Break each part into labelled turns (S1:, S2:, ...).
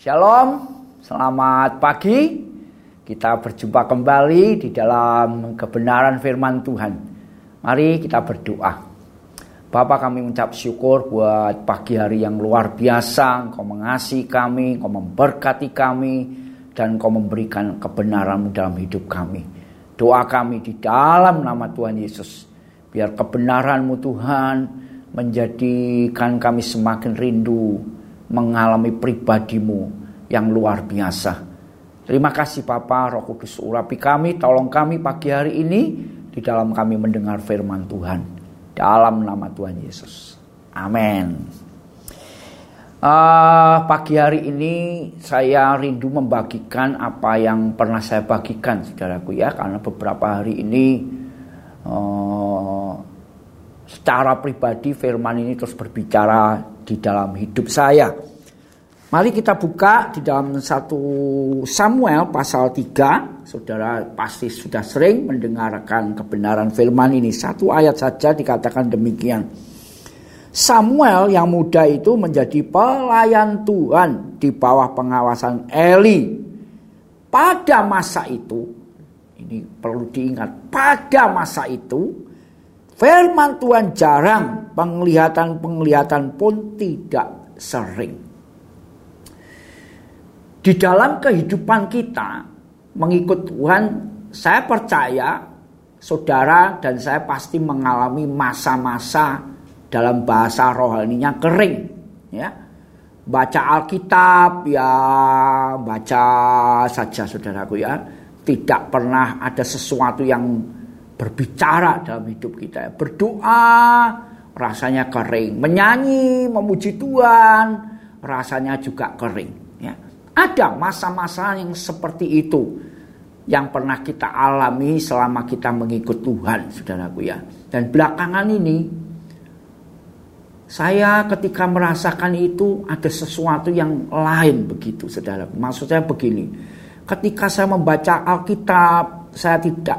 S1: Shalom, selamat pagi. Kita berjumpa kembali di dalam kebenaran firman Tuhan. Mari kita berdoa. Bapak kami mengucap syukur buat pagi hari yang luar biasa. Engkau mengasihi kami, Engkau memberkati kami, dan Engkau memberikan kebenaran dalam hidup kami. Doa kami di dalam nama Tuhan Yesus. Biar kebenaranmu Tuhan menjadikan kami semakin rindu mengalami pribadimu yang luar biasa. Terima kasih Papa Roh Kudus urapi kami, tolong kami pagi hari ini di dalam kami mendengar firman Tuhan. Dalam nama Tuhan Yesus. Amin. Uh, pagi hari ini saya rindu membagikan apa yang pernah saya bagikan saudaraku ya karena beberapa hari ini uh, secara pribadi firman ini terus berbicara di dalam hidup saya. Mari kita buka di dalam satu Samuel pasal 3. Saudara pasti sudah sering mendengarkan kebenaran firman ini. Satu ayat saja dikatakan demikian. Samuel yang muda itu menjadi pelayan Tuhan di bawah pengawasan Eli. Pada masa itu, ini perlu diingat, pada masa itu firman Tuhan jarang, penglihatan-penglihatan pun tidak sering. Di dalam kehidupan kita mengikut Tuhan, saya percaya saudara dan saya pasti mengalami masa-masa dalam bahasa rohaninya kering, ya. Baca Alkitab ya baca saja saudaraku ya. Tidak pernah ada sesuatu yang berbicara dalam hidup kita. Berdoa rasanya kering, menyanyi memuji Tuhan rasanya juga kering. Ada masa-masa yang seperti itu yang pernah kita alami selama kita mengikut Tuhan, saudaraku ya. Dan belakangan ini saya ketika merasakan itu ada sesuatu yang lain begitu, saudara. Maksud saya begini, ketika saya membaca Alkitab, saya tidak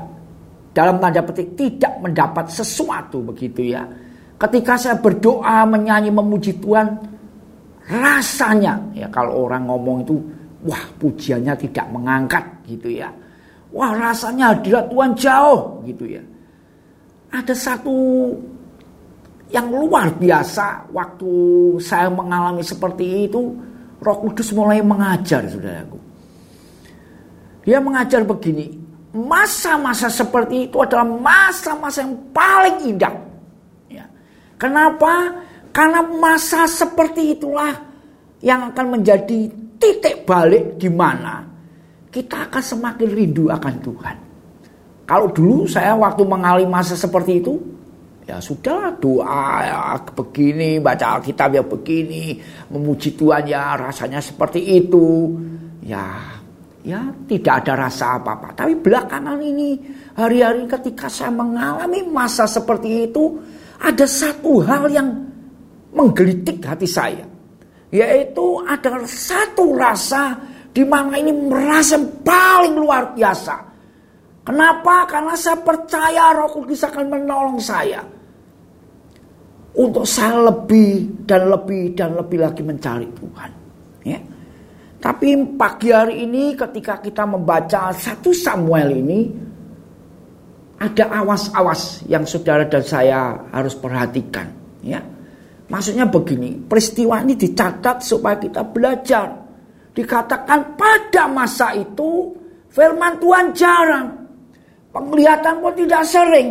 S1: dalam tanda petik tidak mendapat sesuatu begitu ya. Ketika saya berdoa, menyanyi, memuji Tuhan, rasanya ya kalau orang ngomong itu wah pujiannya tidak mengangkat gitu ya. Wah rasanya hadirat Tuhan jauh gitu ya. Ada satu yang luar biasa waktu saya mengalami seperti itu Roh Kudus mulai mengajar saudaraku. Dia mengajar begini, masa-masa seperti itu adalah masa-masa yang paling indah. Ya. Kenapa? Karena masa seperti itulah yang akan menjadi titik balik di mana kita akan semakin rindu akan Tuhan. Kalau dulu saya waktu mengalami masa seperti itu, ya sudah doa ya begini, baca Alkitab ya begini, memuji Tuhan ya rasanya seperti itu. Ya, ya tidak ada rasa apa-apa. Tapi belakangan ini, hari-hari ketika saya mengalami masa seperti itu, ada satu hal yang menggelitik hati saya. Yaitu ada satu rasa di mana ini merasa paling luar biasa. Kenapa? Karena saya percaya Roh Kudus akan menolong saya. Untuk saya lebih dan lebih dan lebih lagi mencari Tuhan. Ya. Tapi pagi hari ini ketika kita membaca satu Samuel ini. Ada awas-awas yang saudara dan saya harus perhatikan. Ya. Maksudnya begini, peristiwa ini dicatat supaya kita belajar. Dikatakan pada masa itu firman Tuhan jarang. Penglihatan pun tidak sering.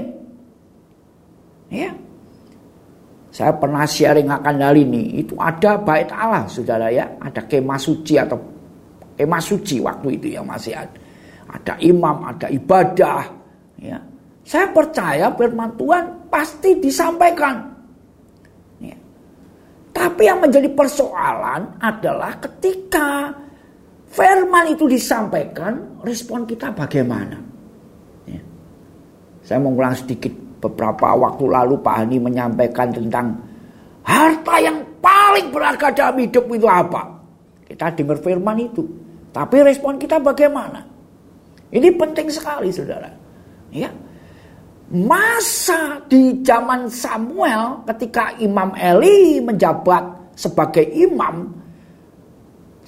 S1: Ya. Saya pernah sharing akan hal ini. Itu ada bait Allah, saudara ya. Ada kemah suci atau kemah suci waktu itu yang masih ada. Ada imam, ada ibadah. Ya. Saya percaya firman Tuhan pasti disampaikan. Tapi yang menjadi persoalan adalah ketika firman itu disampaikan, respon kita bagaimana? Ya. Saya mengulang sedikit beberapa waktu lalu Pak Hani menyampaikan tentang harta yang paling berharga dalam hidup itu apa? Kita dengar firman itu. Tapi respon kita bagaimana? Ini penting sekali saudara. Ya, masa di zaman Samuel ketika Imam Eli menjabat sebagai imam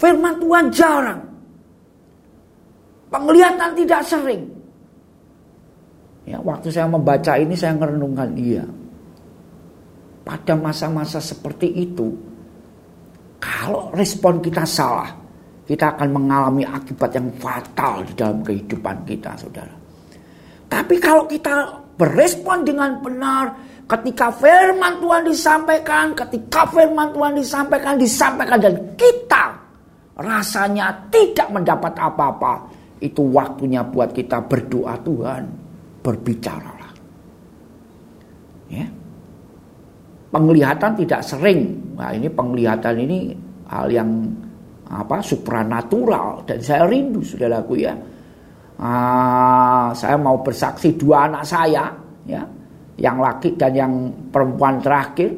S1: Firman Tuhan jarang. Penglihatan tidak sering. Ya, waktu saya membaca ini saya merenungkan iya. Pada masa-masa seperti itu, kalau respon kita salah, kita akan mengalami akibat yang fatal di dalam kehidupan kita, saudara. Tapi kalau kita berespon dengan benar, ketika firman Tuhan disampaikan, ketika firman Tuhan disampaikan, disampaikan dan kita rasanya tidak mendapat apa-apa, itu waktunya buat kita berdoa Tuhan, berbicaralah. Ya. Penglihatan tidak sering. Nah, ini penglihatan ini hal yang apa supranatural dan saya rindu saudaraku ya. Ah, saya mau bersaksi dua anak saya ya, yang laki dan yang perempuan terakhir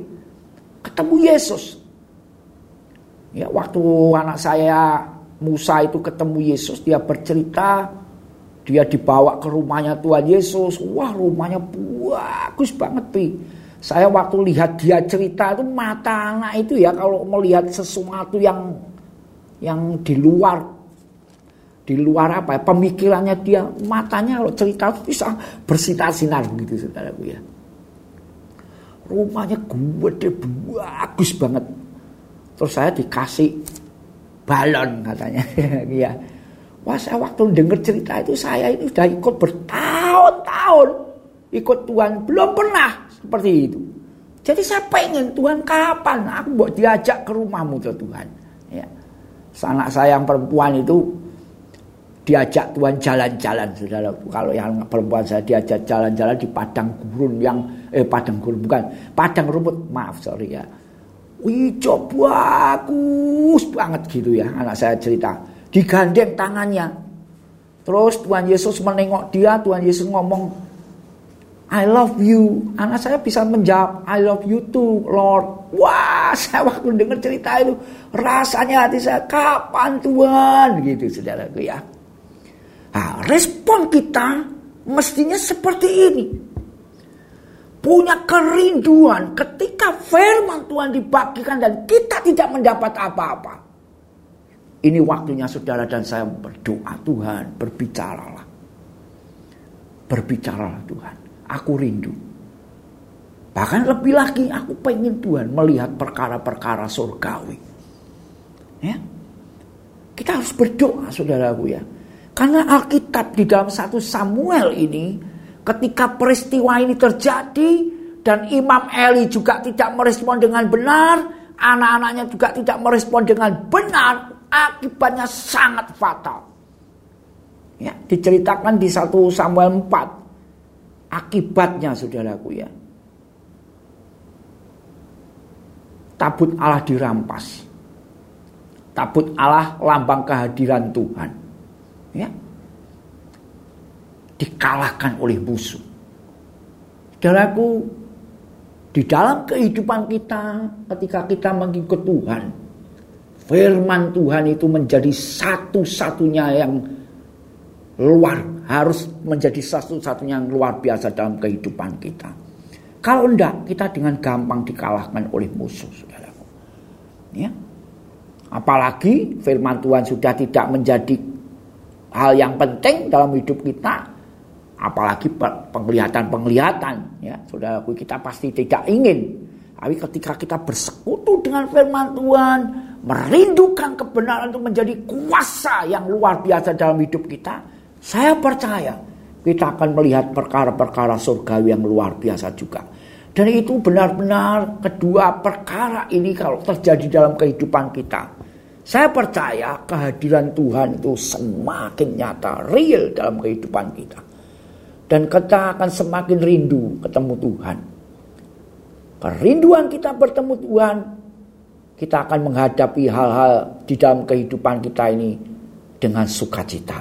S1: ketemu Yesus. Ya, waktu anak saya Musa itu ketemu Yesus, dia bercerita dia dibawa ke rumahnya Tuhan Yesus. Wah, rumahnya bagus banget, Pi. Saya waktu lihat dia cerita itu mata anak itu ya kalau melihat sesuatu yang yang di luar di luar apa ya pemikirannya dia matanya kalau cerita itu bisa bersinar-sinar begitu saudaraku ya rumahnya gede bagus banget terus saya dikasih balon katanya ya Wah saya waktu dengar cerita itu saya ini sudah ikut bertahun-tahun ikut Tuhan belum pernah seperti itu. Jadi saya pengen Tuhan kapan aku buat diajak ke rumahmu tuh Tuhan. Ya. Anak saya yang perempuan itu diajak Tuhan jalan-jalan saudara. Kalau yang perempuan saya diajak jalan-jalan di padang gurun yang eh padang gurun bukan padang rumput maaf sorry ya. Wih bagus banget gitu ya anak saya cerita digandeng tangannya. Terus Tuhan Yesus menengok dia, Tuhan Yesus ngomong, I love you. Anak saya bisa menjawab, I love you too, Lord. Wah, saya waktu dengar cerita itu, rasanya hati saya, kapan Tuhan? Gitu, saudaraku ya. Nah, respon kita mestinya seperti ini. Punya kerinduan ketika firman Tuhan dibagikan dan kita tidak mendapat apa-apa. Ini waktunya saudara dan saya berdoa Tuhan berbicaralah. Berbicaralah Tuhan. Aku rindu. Bahkan lebih lagi aku pengen Tuhan melihat perkara-perkara surgawi. Ya. Kita harus berdoa saudaraku ya. Karena Alkitab di dalam satu Samuel ini ketika peristiwa ini terjadi dan Imam Eli juga tidak merespon dengan benar, anak-anaknya juga tidak merespon dengan benar, akibatnya sangat fatal. Ya, diceritakan di satu Samuel 4. Akibatnya saudaraku ya. Tabut Allah dirampas. Tabut Allah lambang kehadiran Tuhan. Ya. Dikalahkan oleh musuh. Saudaraku, di dalam kehidupan kita ketika kita mengikut Tuhan, Firman Tuhan itu menjadi satu-satunya yang luar harus menjadi satu-satunya yang luar biasa dalam kehidupan kita. Kalau enggak, kita dengan gampang dikalahkan oleh musuh, saudaraku. Ya. Apalagi firman Tuhan sudah tidak menjadi hal yang penting dalam hidup kita, apalagi penglihatan-penglihatan, ya, saudaraku kita pasti tidak ingin. Tapi ketika kita bersekutu dengan firman Tuhan, merindukan kebenaran itu menjadi kuasa yang luar biasa dalam hidup kita, saya percaya kita akan melihat perkara-perkara surgawi yang luar biasa juga. Dan itu benar-benar kedua perkara ini kalau terjadi dalam kehidupan kita. Saya percaya kehadiran Tuhan itu semakin nyata, real dalam kehidupan kita. Dan kita akan semakin rindu ketemu Tuhan. Kerinduan kita bertemu Tuhan kita akan menghadapi hal-hal di dalam kehidupan kita ini dengan sukacita.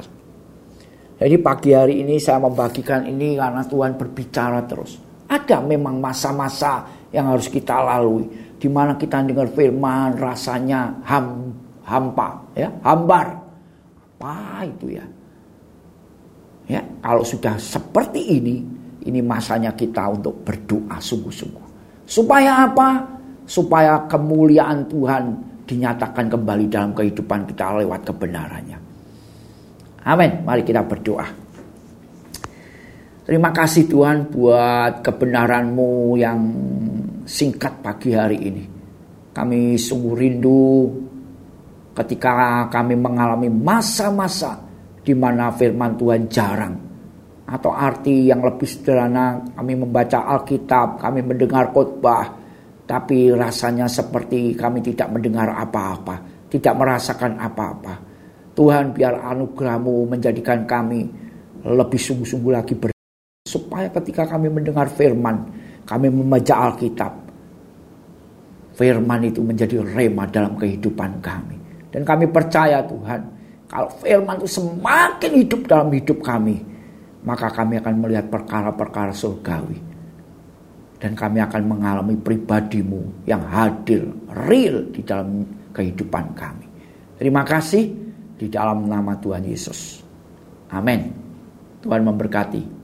S1: Jadi pagi hari ini saya membagikan ini karena Tuhan berbicara terus. Ada memang masa-masa yang harus kita lalui di mana kita dengar firman rasanya ham, hampa ya, hambar. Apa itu ya? Ya, kalau sudah seperti ini, ini masanya kita untuk berdoa sungguh-sungguh. Supaya apa? Supaya kemuliaan Tuhan dinyatakan kembali dalam kehidupan kita lewat kebenarannya. Amin. Mari kita berdoa. Terima kasih Tuhan buat kebenaranmu yang singkat pagi hari ini. Kami sungguh rindu ketika kami mengalami masa-masa di mana firman Tuhan jarang atau arti yang lebih sederhana kami membaca Alkitab, kami mendengar khotbah, tapi rasanya seperti kami tidak mendengar apa-apa, tidak merasakan apa-apa. Tuhan biar anugerahmu menjadikan kami lebih sungguh-sungguh lagi ber supaya ketika kami mendengar firman, kami membaca Alkitab, firman itu menjadi rema dalam kehidupan kami. Dan kami percaya Tuhan, kalau firman itu semakin hidup dalam hidup kami, maka kami akan melihat perkara-perkara surgawi. Dan kami akan mengalami pribadimu yang hadir, real di dalam kehidupan kami. Terima kasih di dalam nama Tuhan Yesus. Amin. Tuhan memberkati.